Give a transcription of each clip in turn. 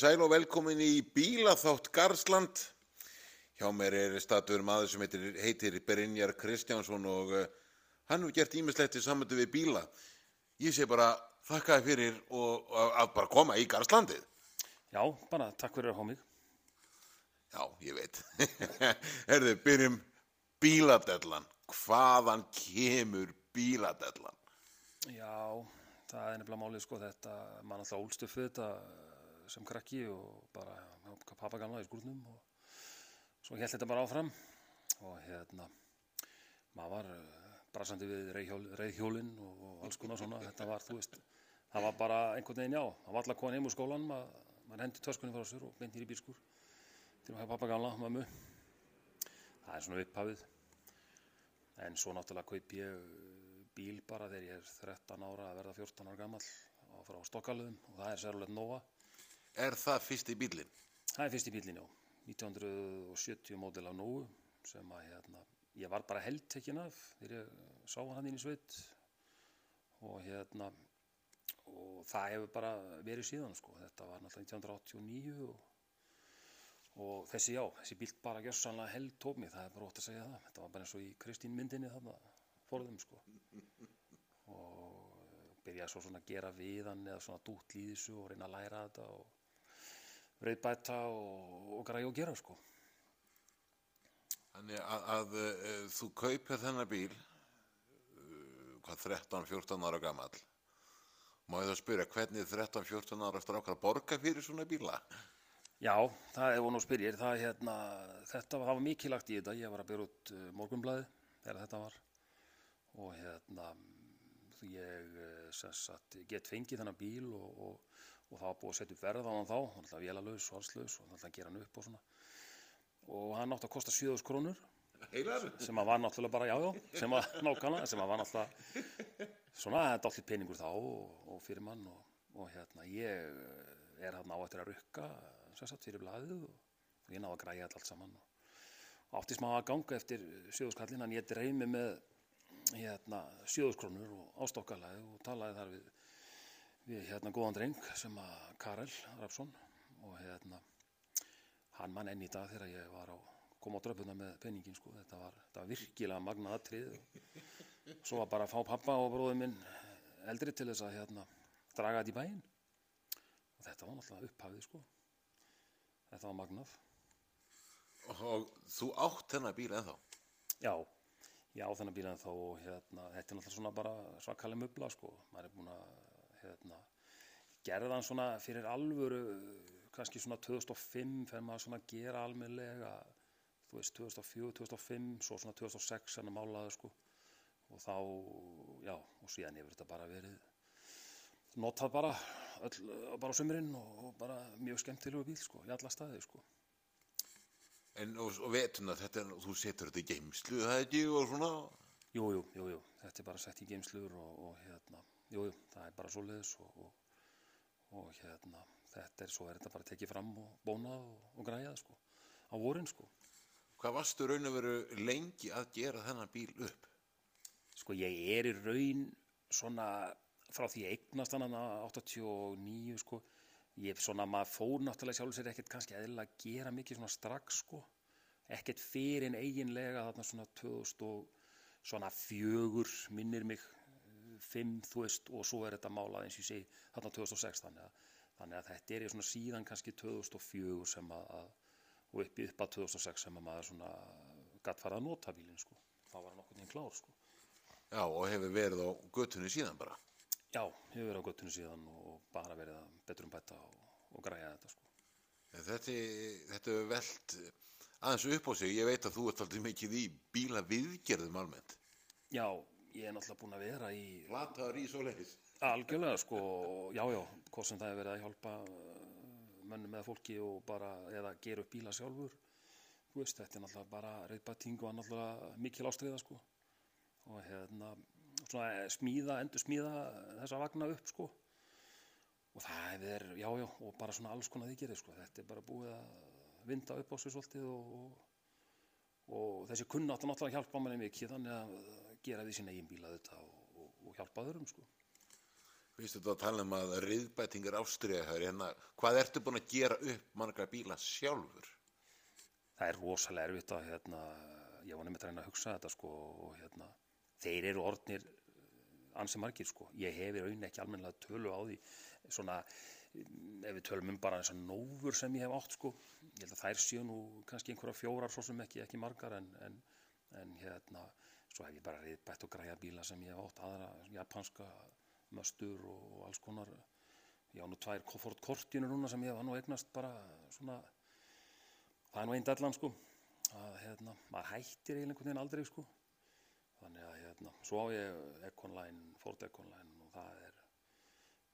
Sæl og velkomin í Bílaþátt Garsland. Hjá mér er statur maður sem heitir, heitir Brynjar Kristjánsson og uh, hann hefur gert ímislegt í samöndu við bíla. Ég sé bara þakkaði fyrir og og að bara koma í Garslandið. Já, bara takk fyrir að mig. Já, ég veit. Herðu, byrjum bíladellan. Hvaðan kemur bíladellan? Já, það er nefnilega málið sko þetta, maður alltaf ólst upp við þetta sem krakki og bara pappa gamla í skúrnum og svo held þetta bara áfram. Og hérna, maður var eh, brasandi við reyðhjól, reyðhjólinn og, og alls konar svona, þetta var, þú veist, það var bara einhvern veginn já, það var alltaf komin heim úr skólan, maður, maður hendi töskunni frá sér og beintir í bílskur til að hafa pappa gamla, mömmu, það er svona upphafið, en svo náttúrulega kaup ég uh, bíl bara þegar ég er 13 ára að verða 14 ára gammal og frá Stokkalöðum og það er sérulegt Nova. Er það fyrsti bílinn? Það er fyrsti bílinn, já. 1970 módel af Nóu sem að hérna, ég var bara heldtekinn af þegar ég sá hann inn í sveit og hérna og það hefur bara verið síðan sko. Þetta var náttúrulega 1989 og, og þessi já, þessi bíl bara gjörsanlega held tók mig, það er bara ótt að segja það. Þetta var bara eins og í Kristín myndinni þarna forðum sko og byrjaði svo svona að gera við hann eða svona dútt í þessu og reyna að læra þetta og reyðbæta og, og græja og gera sko Þannig að, að uh, þú kaupir þennan bíl, uh, hvað, 13-14 ára gammal. Má ég þá spyrja, hvernig 13-14 ára strákar að borga fyrir svona bíla? Já, það er vonu að spyrja, það hérna, þetta var, það var mikið lagt í þetta, ég var að byrja út uh, morgunblæði þegar þetta var og hérna, ég eh, sagt get fengið þennan bíl og, og, og það var búið að setja upp verð á hann þá, hann ætlaði vélalauðs og allslaus og hann ætlaði að gera hann upp og svona. Og hann átti að kosta 7000 krónur. Sem að var náttúrulega bara, já, já, sem að nákvæmlega, sem að var náttúrulega svona, þetta allir peningur þá og, og fyrir mann og, og hérna, ég er hérna á eftir að rukka sem sagt fyrir blaðið og, og ég náði að græja allt saman og átti smá að ganga eftir sjöðuskallin en ég dreymi með hérna sjöðuskrónur og ástokkalæði og talaði þar við, við hérna góðan dreng sem að Karel Rapsson og hérna hann mann enn í dag þegar ég var á kom á dröfuna með penningin sko. Þetta var, þetta var virkilega magnað atrið og svo var bara að fá pappa og bróðum minn eldri til þess að hérna draga þetta í bæinn. Og þetta var náttúrulega upphafið sko. Þetta var magnað. Og þú átt þennan bíl ennþá? já, já þennan bíl en þá og hérna, þetta er náttúrulega svona bara svakalega mubla sko, maður er búin að hérna, gerða hann svona fyrir alvöru, kannski svona 2005 fyrir maður svona gera almennilega, þú veist 2004, 2005, svo svona 2006 hann að málaði sko. Og þá, já, og síðan hefur þetta bara verið notað bara öll, bara á sömurinn og, og bara mjög skemmtilegu bíl sko, í alla staði sko. En og, og vetuna, þetta er, þú setur þetta í geimslu, það ekki, og svona? Jú, jú, jú, þetta er bara sett í geimslur og, og hérna, jú, jú, það er bara svoleiðis og, og, og hérna, þetta er, svo er þetta bara tekið fram og bónað og, og græjað, sko, á vorin, sko. Hvað varstu raun og veru lengi að gera þennan bíl upp? Sko, ég er í raun svona, frá því eignast hann 89, sko, ég svona, maður fór náttúrulega sjálfur sér ekkert kannski eðlilega að gera mikið svona strax, sko, ekkert fyrir en eiginlega þarna svona 2000 og svona fjögur minnir mig eh, fimm, þú veist, og svo er þetta málað eins og ég segi þarna 2006 þannig að, þannig að þetta er í svona síðan kannski 2004 sem að, að og upp í upp að 2006 sem að maður svona gatt farið að nota bílinn sko þá var hann okkur tíðan klár sko Já, og hefur verið á göttunni síðan bara. já, hefur verið á göttunni síðan og bara verið að betur um bæta og, og græja þetta sko En Þetta, þetta er velt aðeins upp á sig. Ég veit að þú ert alltaf mikið í bíla viðgerðum almennt. já, ég er náttúrulega búin að vera í Lataður í svoleiðis. Algjörlega sko, já já, hvort sem það er verið að hjálpa uh, mönnum eða fólki og bara, eða gera upp bíla sjálfur, þú veist, þetta er náttúrulega bara reyðbæting og náttúrulega mikil ástriða sko. Og hérna, svona smíða, endur smíða þessa vagna upp sko. Og það er, já já, og bara svona alls konar því gerir sko, þetta er bara búið að vinda upp á sig svolítið og, og, og þessi kunnátt að náttúrulega hjálpa manni mikið þannig að gera við sína eigin bíla þetta og, og, og hjálpa öðrum sko. Vistu þú að tala um að riðbætingar ástriða hér, hérna, hvað ertu búin að gera upp marga bíla sjálfur? það er rosalega erfitt að hérna, ég var nefnir að reyna að hugsa þetta sko og hérna, þeir eru orðnir ansi margir sko ég hef í rauninni ekki almennilega tölu á því svona, ef við tölum um bara þessar nófur sem ég hef átt sko ég held að þær séu nú kannski einhverja fjórar svo sem ekki, ekki margar en, en, en hérna, svo hef ég bara riðbætt og græja bíla sem ég hef átt aðra japanska möstur og, alls konar. Ég á nú tvær Ford Cortinu núna sem ég var nú eignast bara svona það er nú einn dellan sko að hérna, maður hættir eiginlega einhvern veginn aldrei sko. Þannig að hérna, svo á ég Econline, Ford Econline og það er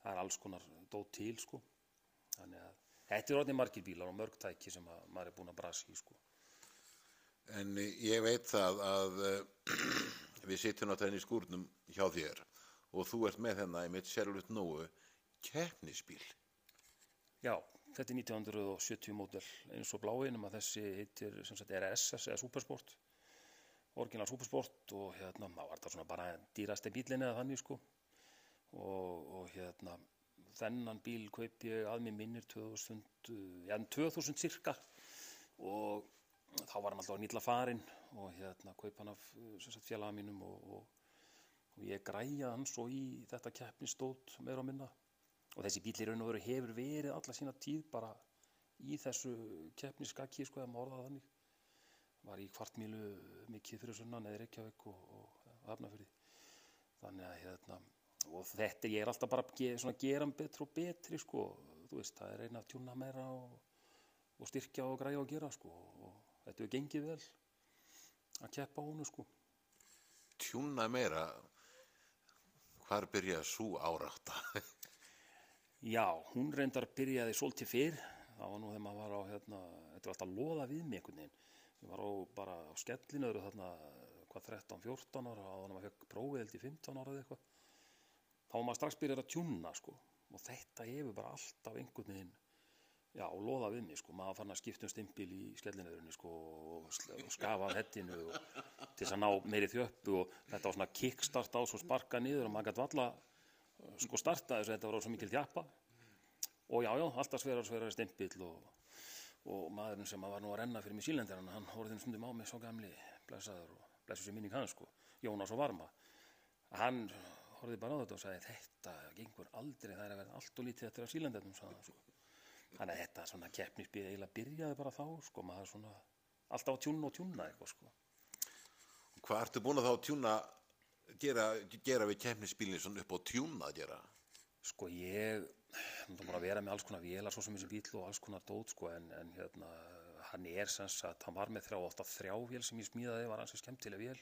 það er alls konar dót til sko. Þannig að þetta er orðin margir bílar og mörg tæki sem að, maður er búin að brasi í sko En ég veit það að uh, við sitjum á þenni skúrnum hjá þér og þú ert með þennan í mitt sérlut nógu keppnisbíl. Já, þetta er 1970 módel eins og blái nema þessi heitir sagt RSS eða Supersport orginal Supersport og hérna þá var þetta svona bara dýrasti bílinn eða þannig sko og, og hérna þennan bíl kaup ég að mér minnir 2000, já 2000 cirka og þá var hann alltaf nýtla farinn og hérna kaup hann af félaga mínum og, og, og ég græja hann svo í þetta keppnistót meira og minna. Og þessi bíl í raun og veru hefur verið alla sína tíð bara í þessu keppniskakki sko eða morða þannig. Var í kvartmílu mikið fyrir sunnan eða Reykjavík og, og hafnafyrði þannig að hérna og þetta ég er alltaf bara að gera betri og betri sko. Þú veist það er eina að tjúna meira og, og styrkja og græja og gera sko þetta hefur gengið vel að keppa á húnu sko Tjúna meira, hvar byrja svo árátta? Já, hún reyndar byrjaði svolítið fyrr, það var nú þegar maður var á, hérna, þetta var alltaf að loða við mig einhvern veginn. Ég var á, bara á skellinöðru þarna, hvað, 13-14 ára, þannig að maður fekk prófið held í 15 ára eða eitthvað. Þá var maður strax byrjað að tjúna, sko, og þetta hefur bara alltaf einhvern veginn, já, loða við mig, sko, maður fann að skipta um stimpil í skellinöðrunni, sko, og, og skafa af hettinu og til þess að ná meiri þjöppu og þetta var svona kickstart á, svo sparka niður og maður gæti valla, sko, starta þess að þetta var svo mikil þjappa. Og já, já, alltaf sverar sverar stimpill og, og maðurinn sem var nú að renna fyrir mig sílendirinn, hann horfði stundum á mig svo gamli, blessaður og blessu sér minning hans, sko, Jónas og Varma. Hann horfði bara á þetta og sagði þetta gengur aldrei, það er að vera allt og lítið eftir að sílendirnum, sagði hann, sko þannig að þetta svona keppnisbyrja eiginlega byrjaði bara þá, sko, maður svona alltaf að tjúna og tjúna eitthvað, sko. Hvað ertu búin að þá tjúna, gera, gera við keppnisbílinn svona upp á tjúna að gera? Sko ég, það bara að vera með alls konar vélar svo sem þessi bíl og alls konar dót sko en, en hérna, hann er sem sagt, hann var með þrjá, alltaf þrjá vél sem ég smíðaði, var hans skemmtileg vél.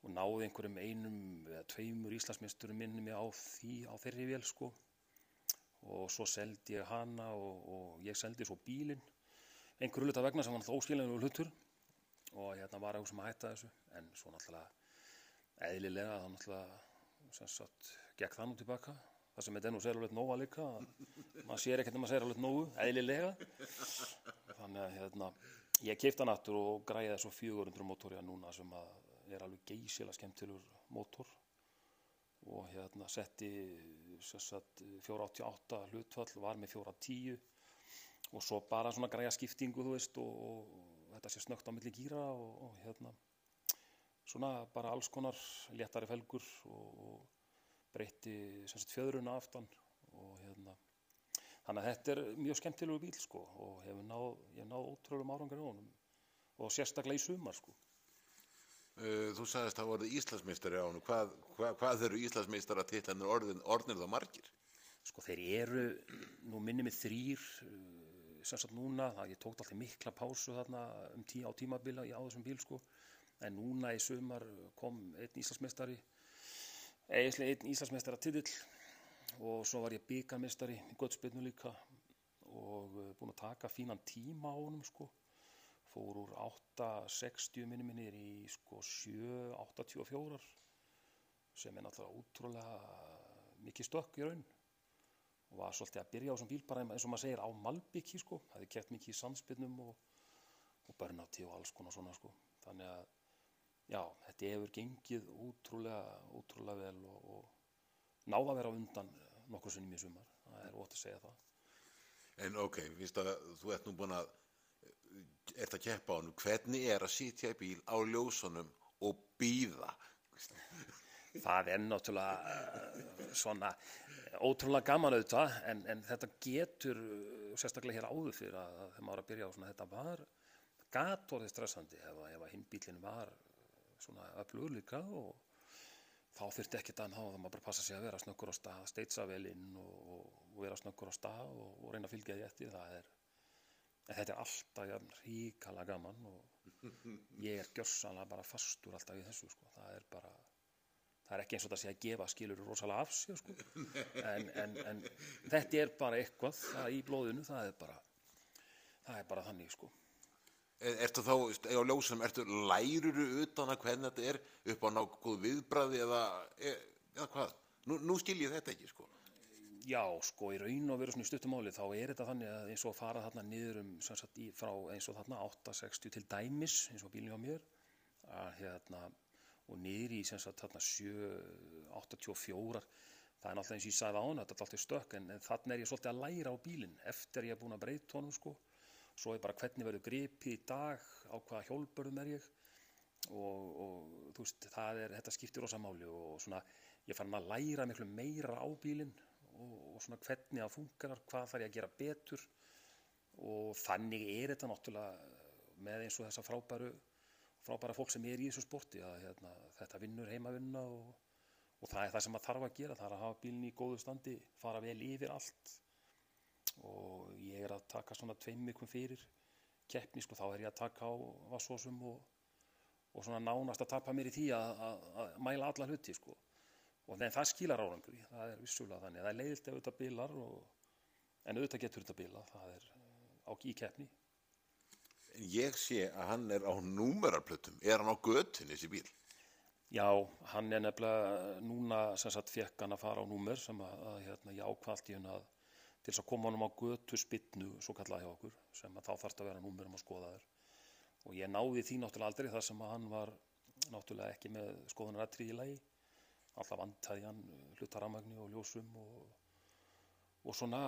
Og náði einhverjum einum eða tveimur Íslandsmeisturum minni mig á því, á þeirri vél sko og svo seldi ég hana og, og ég seldi svo bílinn. Einhverju hluta vegna sem var náttúrulega óskiljanlega hlutur. Og hérna var eitthvað sem að hætta þessu. En svo náttúrulega eðlilega þá náttúrulega sem sagt gekk það nú tilbaka það sem þetta nú séralveit nóga líka maður sér ekkert um að séralveit nógu eðlilega. Þannig að hérna ég keipta hann aftur og græði svo 400 mótorja núna sem að er alveg geysilega skemmtilegur mótor og hérna setti sagt 488 hlutfall var með 410 og svo bara svona græja skiptingu þú veist og, og þetta sé snögt á milli gíra og, og hérna svona bara alls konar léttari felgur og, og breytti sagt fjöðruna aftan og hérna. Þannig að þetta er mjög skemmtilegu bíl sko og hefur náð, náð ótrúlega árangur í honum og sérstaklega í sumar sko Þú sagðist að það voruð Íslandsmeistari á hann. Hvað, hvað, hvað eru Íslandsmeistara titlanir orðin, orðnir þá margir? Sko þeir eru, nú minni mig þrýr, sem sagt núna, það ég tók alltaf mikla pásu þarna um tí, á tímabila á þessum bíl sko, en núna í sumar kom einn Íslandsmeistari, eða einn Íslandsmeistara titill og svo var ég byggarmeistari í Götspilnu líka og uh, búinn að taka fínan tíma á honum sko, fór úr 8.60 minni minnir í sko 7.84 sem er náttúrulega útrúlega mikið stökk í raun. Og var svolítið að byrja á þessum bíl bara eins og maður segir á Malbyggi sko, það hefði kert mikið í sandspinnum og, og börnátti og alls konar svona sko, þannig að já, þetta hefur gengið útrúlega, útrúlega vel og, og náða að vera undan nokkur sinnum í sumar, það er ótt að segja það. En ok, finnst að þú ert nú búin að, ert að keppa á hann, hvernig er að sitja í bíl á ljósunum og býða? Það er náttúrulega eh, svona ótrúlega gaman auðvitað en, en þetta getur eh, sérstaklega hér áður fyrir að, að þegar maður að byrja á svona þetta var gatorðið stressandi ef, að- að hinn bílinn var eh, svona öflugur líka og þá þurfti ekki þann þá það maður bara passa sig að vera snöggur á stað, steitsa vel inn og, og, vera snöggur á stað og, og reyna að fylgja því eftir það er en þetta er alltaf ríkala gaman og ég er gjörsanlega bara fastur alltaf í þessu sko. það er bara það er ekki eins og það sé að gefa skilur rosalega af sér sko. en, en, en þetta er bara eitthvað það í blóðinu, það er bara það er bara þannig sko Er, ertu þá, á ljósunum, ertu læruru utan að hvernig þetta er upp á nákvæð viðbræði eða, e- eða hvað? Nú, nú skil ég þetta ekki, sko. Já, sko, í raun og veru svona í stuttumáli þá er þetta þannig að eins og fara þarna niður um sagt, í, frá eins og þarna 860 til dæmis eins og bílinn á mér að hérna og niður í sagt þarna 784 það er náttúrulega eins og ég sagði á hann þetta er alltaf stökk en, þarna er ég svolítið að læra á bílinn eftir ég er búin að breyta honum sko. Svo er bara hvernig verður gripið í dag á hvaða hjólbörðum er ég og, og þú veist, það er, þetta skiptir rosa máli og svona, ég fann að læra miklu meira á bílinn og, og svona hvernig það funkar, hvað þarf ég að gera betur. Og þannig er þetta náttúrulega með eins og þessa frábæru frábæra fólk sem er í þessu sporti að hérna, þetta vinnur heimavinna og, og það er það sem maður þarf að gera. Það er að hafa bílinn í góðu standi, fara vel yfir allt. Og ég er að taka svona tveim miklum fyrir keppni, sko, þá er ég að taka á vassósum og, og svona nánast að tapa mér í því að, að, að mæla alla hluti, sko og það skilar árangri, það er vissulega þannig það er leiðilt ef þetta bilar og, en auðvitað getur þetta bila, það er á í keppni En ég sé að hann er á númerarplötum. Er hann á götunni, þessi bíl? Já, hann er nefnilega núna sem sagt fekk hann að fara á númer sem að, að hérna, ég ákvaldi hann að til þess að koma honum á götu spinnu svo kallaði hjá okkur sem að þá þarf að vera númer um að skoða þér og ég náði því náttúrulega aldrei þar sem að hann var náttúrulega ekki með skoðunar að í lagi alltaf vantaði hann hlutaramagni og ljósum og, og svona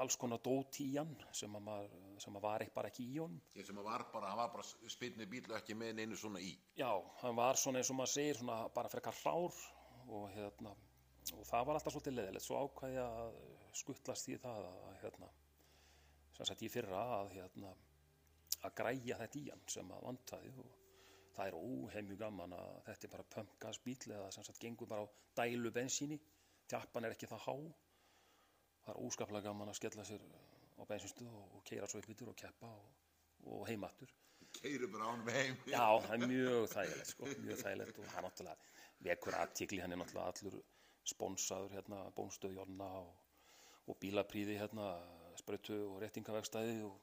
alls konar dót í hann sem að, maður, sem að var ekki bara ekki í honum Ég sem að var bara, hann var bara spilni bíl og ekki með neinu svona í. Já, hann var svona eins og maður segir svona bara frekar hrár og hérna og það var alltaf svolítið leðilegt svo ákvæði ég að skuttlast í það að hérna sem sagt í fyrra að hérna að græja þetta í hann sem að vantaði og það er óheimju gaman að þetta er bara pömkas bíl eða sem sagt gengur bara á dælu bensíni tjappan er ekki það há það er óskaplega gaman að skella sér á bensinstu og, og keira svo yfir og keppa og, og heimattur Keiru bara ánum heim. Já, það er mjög þægilegt sko, mjög þægilegt og hann náttúrulega vekur aðtikli, hann er náttúrulega allur sponsaður hérna, bónstöð Jonna og, og bílapríði hérna, sprautu og réttingavegstæði og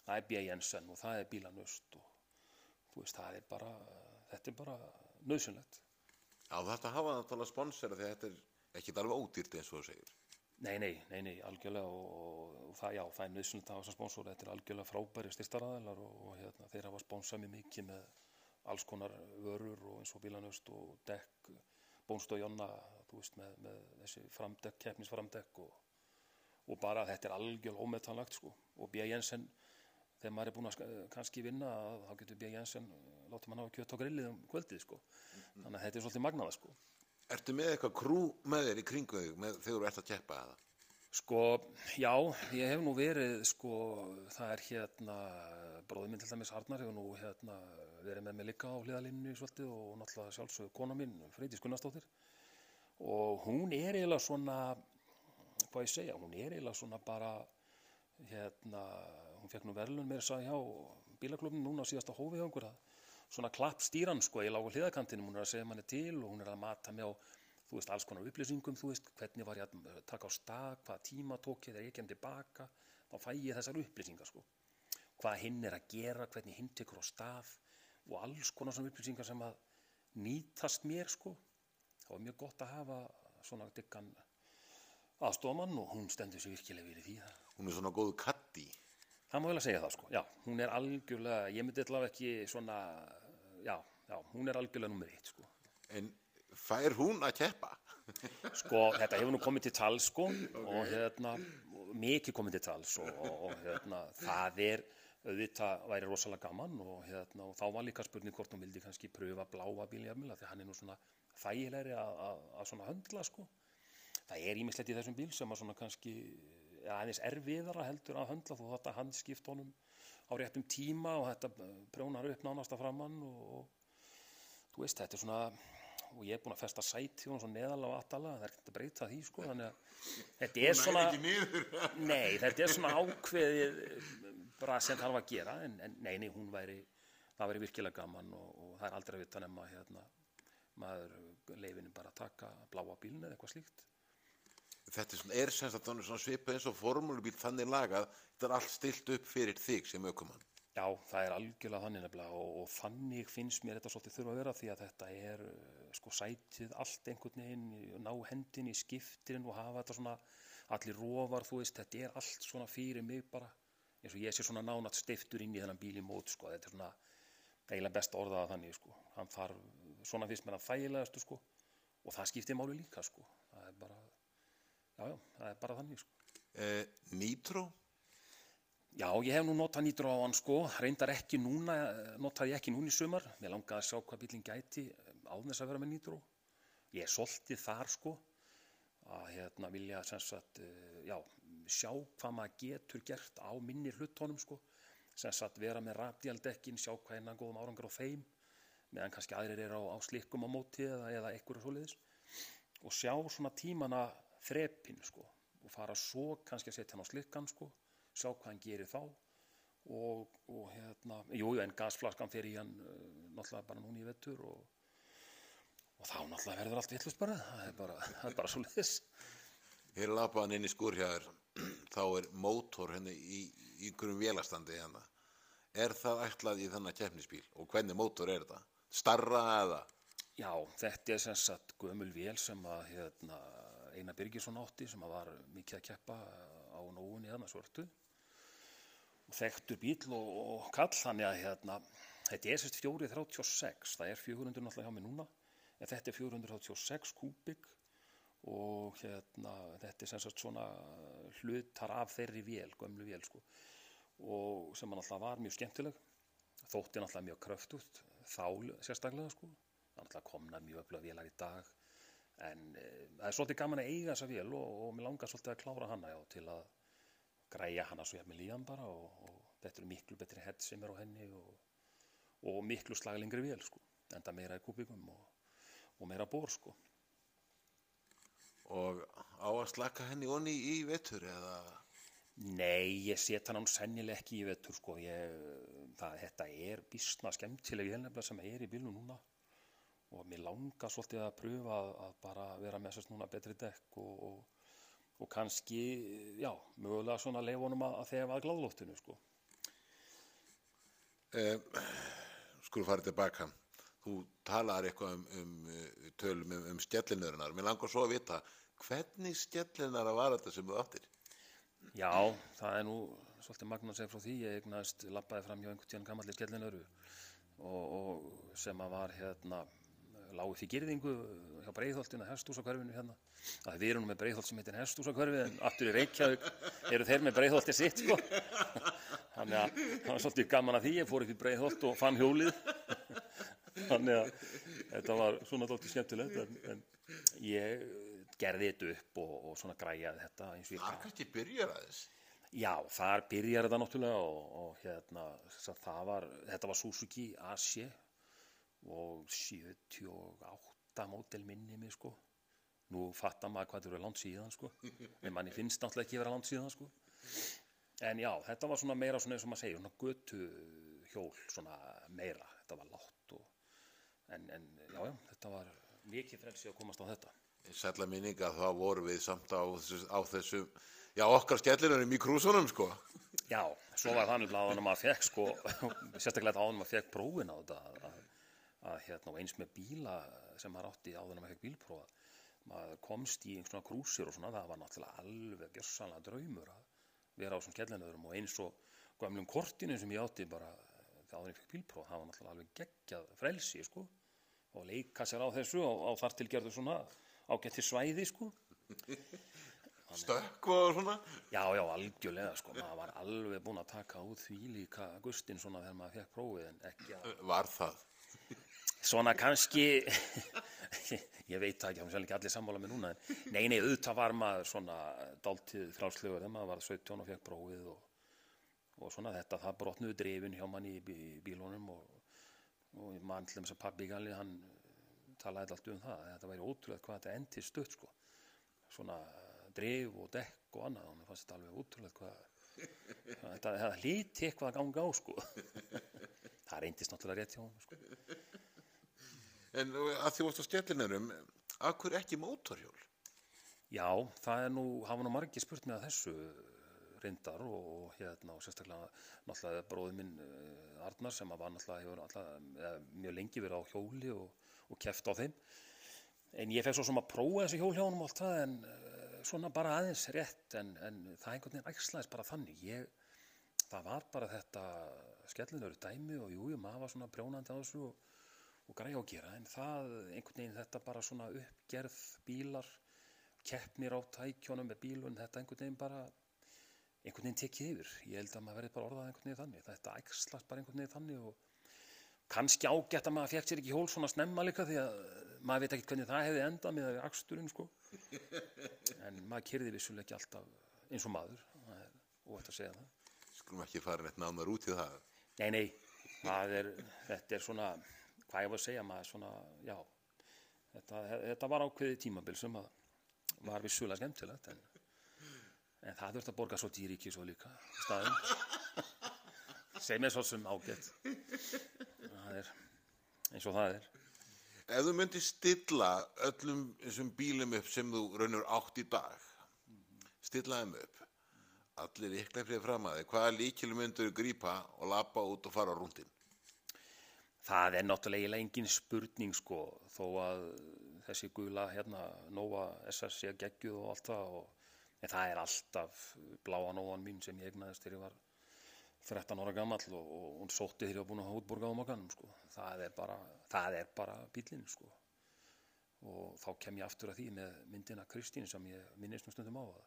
það er B.A. Jensen og það er bílanöst og veist, það er bara, þetta er bara nöðsynlegt. Já, þetta hafa það að sponsera því að þetta er ekkit alveg ódýrt eins og þú segir. Nei, nei, nei, nei, algjörlega og, og það, já, það er nöðsynlegt að hafa þessar sponsor, þetta er algjörlega frábæri styrstaraðalar og, og hérna, þeir hafa sponsað mér mikið með alls konar vörur og eins og bílanöst og dekk, bónstöð Jonna, þú veist, með, með þessi framdekk, keppnisframdekk og, og bara þetta er algjörlega ómetanlagt, sko, og B. Jensen, þegar maður er búin að sk- kannski vinna, þá getur B. Jensen, láta mann hafa kjöt á grillið um kvöldið, sko, þannig að þetta er svolítið magnaða, sko. Ertu með eitthvað krú með þér í kringu þegar þú ert að keppa eða? Sko, já, ég hef nú verið, sko, það er hérna, bróðið minn til dæmis Arnar hefur nú hérna verið með mig líka á hliðalínu svolítið og náttúrulega sjálfsögðu kona mín, Freydís Gunnarsdóttir og hún er eiginlega svona, hvað ég segja, hún er eiginlega svona bara, hérna, hún fekk nú verðlun með þess að hjá bílaklubnum núna á síðasta hófi hjá einhver að svona klapp stýran, sko, ég lág á hliðakantinum, hún er að segja manni til og hún er að mata mig á þú veist, alls konar upplýsingum, þú veist, hvernig var ég að taka á stað, hvaða tíma tók ég þegar ég kem tilbaka, þá fæ ég þessar upplýsingar, sko. Hvað hinn er að gera, hvernig hinn tekur á stað og alls konar svona upplýsingar sem að nýtast mér, sko. Það var mjög gott að hafa svona diggan aðstofamann og hún stendur sér virkilega verið því það. Hún er svona góðu katti. Það má vel að segja það, sko. Já, hún er algjörlega, ég myndi allavega ekki svona, já, já, hún er algjörlega nummer eitt, sko. En Fær hún að keppa? Sko, þetta hefur nú komið til tals, sko, og hérna, mikið komið til tals og, og, hérna, það er, auðvitað væri rosalega gaman og hérna, og þá var líka spurning hvort hún vildi kannski pröfa bláa bíljafnila því hann er nú svona þægilegri að, svona höndla, sko. Það er ímislegt í þessum bíl sem að svona kannski, aðeins erfiðara heldur að höndla þú þetta hann skipt honum á réttum tíma og þetta prjónar upp nánast að framann og, og þú veist, þetta er svona og ég er búinn að festa sæti og svo neðalega á aðtala, það er ekkert að breyta því sko, þannig að þetta er svona Ekki nei, þetta er svona ákveðið bara sem þarf að gera en, en nei, nei, hún væri það væri virkilega gaman og, og það er aldrei að vita nema hérna, maður leifinu bara að taka bláa bílun eða eitthvað slíkt Þetta er, svona, er sem sagt þannig svipað eins og formúlubíl þannig lagað, þetta er allt stilt upp fyrir þig sem aukumann. Já, það er algjörlega þannig nefnilega og, og þannig finnst mér þetta svolítið þurfa að vera því að þetta er uh, sko sætið allt einhvern veginn, ná hendin í skiptirinn og hafa þetta svona allir rofar, þú veist, þetta er allt svona fyrir mig bara, eins og ég sé svona nánat stiftur inn í þennan bíl í mót sko, þetta er svona eiginlega best orðaða þannig sko, hann þarf, svona finnst mér að þægilegastu sko og það skiptir máli líka sko, já, já, það er bara þannig sko. Eh, Nitro, Já, ég hef nú notað nýtur á hann sko, reyndar ekki núna, eh, notaði ég ekki núna í sumar, mér langaði að sjá hvað bílinn gæti áður þess að vera með nýtur Ég er svolítið þar sko, að hérna vilja sagt, eh, já, sjá hvað maður getur gert á minni hlutónum sko, sem sagt vera með radialdekkin, sjá hvað hennan góðum árangur á þeim, meðan kannski aðrir eru á, á slikkum á móti eða, eða ekkur og svoleiðis, og sjá svona tímana þrepin sko, og fara svo kannski að setja hann á slikkan sko, sjá hvað hann gerir þá og, og hérna, jú, jú, en gasflaskan fer í hann uh, náttúrulega bara núna í vettur og, og þá náttúrulega verður allt villust bara, það er bara, það er bara svo leiðis. hér lapaðan inn í skúrhjáður, þá er mótor henni í, í einhverjum vélastandi hérna. Er það ætlað í þennan keppnisbíl og hvernig mótor er þetta? Starra eða? Já, þetta er sem sagt gömul vél sem að hérna, Einar Birgisson átti sem var mikið að keppa á nógunni þarna svörtu. Og þekktur bíl og, og kall þannig að hérna, þetta er sérst 436, það er 400 náttúrulega hjá mig núna en þetta er 436 kúbik og hérna, þetta er sagt svona hlutar af þeirri vél, gömlu vél sko og sem náttúrulega var mjög skemmtileg þótti náttúrulega mjög kröftugt þá sérstaklega sko náttúrulega komnar mjög öfluga vélar í dag en e, það er svolítið gaman að eiga þessa vél og, og mér langar svolítið að klára hana já, til að græja hana svo hjá með líðan bara og, og þetta eru miklu betri head sem er á henni og, og miklu slaglingri vél sko. Enda meira í kúbikum og, og meira bór sko. Og á að slaka henni onni í vetur eða? Nei, ég set hann án sennileg ekki í vetur sko, ég, það, þetta er bísna skemmtileg helnefnilega sem er í bílnu núna og mér langar svolítið að pröfa að, bara vera með sérst núna betri dekk og, og, og kannski, já, mögulega svona leifunum að, að þegar að gláðlóttinu sko. Eh, skulum fara tilbaka. Þú talar eitthvað um, um uh, tölum um, um skjellinöðunar. Mér langar svo að vita hvernig skjellinara var þetta sem þú áttir? Já, það er nú svolítið magna að segja frá því, ég eignast lappaði fram hjá einhvern tíðan gammallir skellinöru og, og sem að var hérna lágu því girðingu hjá Breiðholtinu, hestúsakörfinu hérna. Það við erum með Breiðholt sem heitir hestúsakörfi en aftur í Reykjavík eru þeir með Breiðholti sitt sko. Þannig að það var svolítið gaman að því, ég fór upp í Breiðholt og fann hjólið. Þannig að þetta var svona dálítið skemmtilegt en, en ég gerði þetta upp og, og svona græjaði þetta eins og ég Það kannski byrjar aðeins. Já, þar byrjar þetta náttúrulega og, og hérna, það var, þetta var Suzuki AC og 78 mótel minni mig sko. Nú fattar maður hvað þetta eru langt síðan sko. En manni finnst náttúrulega ekki vera langt síðan sko. En já, þetta var svona meira svona eins og maður segir, svona götu hjól, svona meira, þetta var látt og, en, en já, já, þetta var mikið frelsi að komast á þetta. Sætla minninga þá vorum við samt á, þessu- á þessum, já okkar skellinurum í krúsunum sko. Já, svo var þannig að hann maður fekk sko, sérstaklega áður en maður fekk prófin á þetta að, að, hérna, og eins með bíla sem maður átti áður en maður fekk bílprófa maður komst í einhvern svona krúsir og svona það var náttúrulega alveg gjörsanlega draumur að vera á svona skellinöðurum og eins og gamlum kortinu sem ég átti bara áður en ég fekk bílprófa það var náttúrulega alveg geggjað frelsi sko og leika sér á þessu og, og þar til gerðu svona ágætti svæði sko. Stökk og svona. Já, já, algjörlega sko, maður var alveg búinn að taka út því líka Gustin svona þegar maður fekk prófið en ekki að Var það? Svona kannski, ég veit það ekki, það er ekki allir sammála með núna, nei, nei, auðvitað var maður svona dáltið frálslegur þegar maður var 17 og fekk prófið og, og svona þetta, það brotnuðu drifin hjá manni í bí, bílunum og, og mann til þess að pabbi Galli, hann talaði alltaf um það, að þetta væri ótrúlega hvað þetta endi stutt, sko, svona drif og dekk og annað, mér fannst þetta alveg ótrúlega hvað, þetta, þetta hlíti eitthvað að ganga á, sko, það reyndist náttúrulega rétt hjá hann, sko. En að því varst á stjellinurum, af hverju ekki mótorhjól? Já, það er nú, hafa nú margir spurt að þessu reyndar og, hérna og sérstaklega náttúrulega bróði minn uh, Arnar sem var náttúrulega eða, mjög lengi verið á hjóli og, og keft á þeim. En ég fekk svo sem að prófa þessi hjól hjá honum og allt það en svona bara aðeins rétt en, en það einhvern veginn ægslaðist bara þannig. Ég, það var bara þetta skellinöru dæmi og jú, maður var svona brjónandi á þessu og og græja að gera en það einhvern veginn þetta bara svona uppgerð bílar keppnir á tækjónum með bílun þetta einhvern veginn bara einhvern veginn tekið yfir. Ég held að maður verði bara orðað einhvern veginn þannig. Þetta ægslast bara einhvern veginn þannig og kannski ágætt að maður fekk sér ekki hól svona snemma líka því að maður veit ekki hvernig það hefði endað með aksturinn sko. En maður kyrði vissulega ekki alltaf eins og maður það óvægt að segja það. Skulum ekki fara neitt nánar út í það. Nei, nei, það er, þetta er svona hvað ég var að segja maður svona, já þetta, þetta var ákveði tímabil sem að var vissulega skemmtilegt en, en það þurft að borga svo dýriki svo líka í staðin sem er svo sem ágætt. Það er eins og það er. Ef þú myndir stilla öllum þessum bílum upp sem þú raunur átt í dag, stilla þeim upp, allir ykkur fyrir fram að þig, hvaða líkilu myndir þú grípa og lappa út og fara á rúndin? Það er náttúrulega engin spurning sko þó að þessi gula hérna Nova SS sé geggjuð og allt það og það er alltaf bláa Novan mín sem ég egnaðist þegar ég var 13 ára gammal og, og hún sótti þegar ég var búin að hafa útborgað á makanum sko. Það er bara, bara bílinn sko og þá kem ég aftur að því með myndina Kristín sem ég minnist um stundum á það.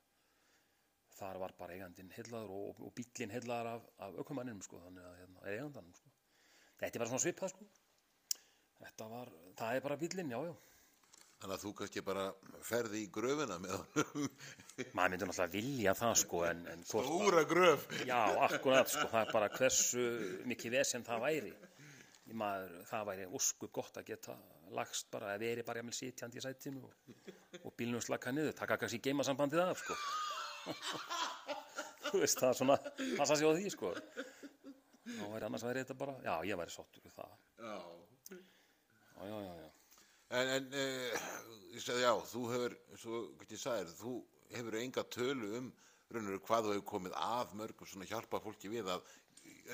Þar var bara eigandinn hellaður og, og bílinn hellaður af, af ökumanninum sko þannig að hérna, eigandanum sko þetta er bara svona svipað sko. Þetta var, það er bara bílinn, já, já. Þannig að þú kannski bara ferði í gröfina með honum. maður myndi náttúrulega vilja það sko en, en Úra gröf. já, akkurat sko, það er bara hversu mikið vesen það væri. Maður, það væri óskup gott að geta lagst bara, að veri bara jafnvel sitjandi í sætinu og, og bílnum slaka niður, taka kannski geimasambandið af sko. Þú veist, það er svona passa sig á því sko þá væri annars væri þetta bara, já, ég væri sáttur við það, Já. já, já, já, En, en uh, ég sagði já, þú hefur, svo hvað ég sagði, þú hefur enga tölu um raunur hvað þú hefur komið að mörgum svona hjálpa fólki við að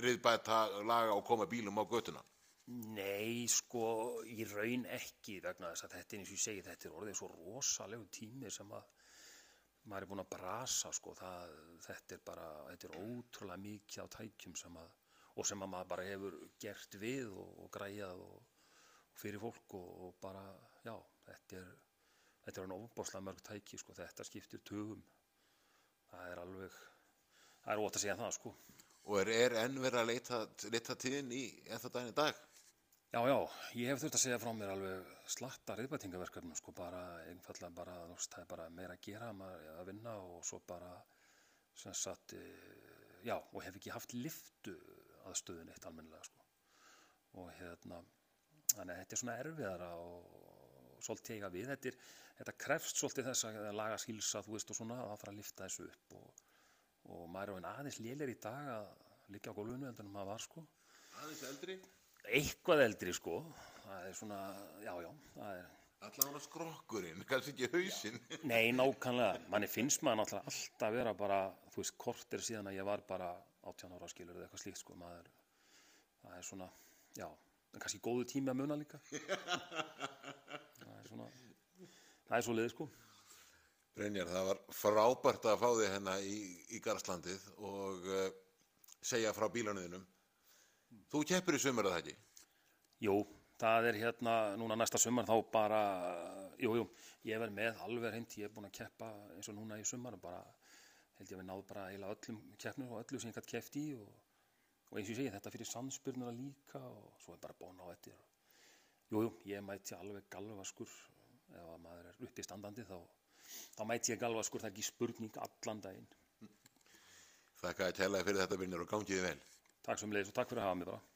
riðbæta, laga og koma bílum á götuna. Nei, sko, í raun ekki vegna þess að þetta er eins og ég segi, þetta er orðið svo rosalegu tími sem að maður er búinn að brasa, sko, það, þetta er bara, þetta er ótrúlega mikið á tækjum sem að, og sem að maður bara hefur gert við og, og græjað og, og fyrir fólk og, og bara, já, þetta er, þetta er hann ofbáslega mörg tæki, sko, þetta skiptir tugum, það er alveg, það er ótt að segja það, sko. Og er, er enn verið að leita, leita tíðin í ennþá daginn í dag? Já, já, ég hef þurft að segja frá mér alveg slatta reyðbætingaverkefnum, sko, bara einfallega bara, það er bara meira að gera, maður að vinna og svo bara, sem sagt, eh, já, og hef ekki haft liftu aðstöðun eitt almennilega, sko. Og hérna, þannig að þetta er svona erfiðara og, og svolítið eiga við, þetta, er, þetta krefst svolítið þess að laga skilsa, þú veist, og svona, að það fara að lifta þessu upp og, og maður er á einn aðeins lélir í dag að liggja á gólfinu heldur en maður var, sko Aðeins eldri? eitthvað eldri sko það er svona, já já er, á skrokkurinn, kannski ekki hausinn. nei nákvæmlega manni finnst maður alltaf vera bara þú veist, kort er síðan að ég var bara 18 ára skilur eða eitthvað slíkt sko maður, það er svona, já en kannski góðu tími að muna líka það er svona það er svo liðið sko Brynjar, það var frábært að fá þig hérna í, í Garðslandið og uh, segja frá bílanuðinum. Þú keppur í sömur að það ekki? jú, það er hérna núna næsta sumar þá bara, jú, jú, ég verð með alveg hreint, ég er búin að keppa eins og núna í og bara, held ég að við náð bara eiginlega öllum keppnum og öllu sem ég gætt keppt í og, og eins og ég segi, þetta fyrir sannspyrnuna líka og svo er bara búin á eftir. Jú, jú, ég mæti alveg galvaskur, ef að maður er uppi standandi þá, þá mæti ég galvaskur, það er ekki spurning allan daginn. Þakka að tella fyrir þetta Brynjar og gangiði vel. Takk sem leiðis og takk fyrir að hafa mig bara.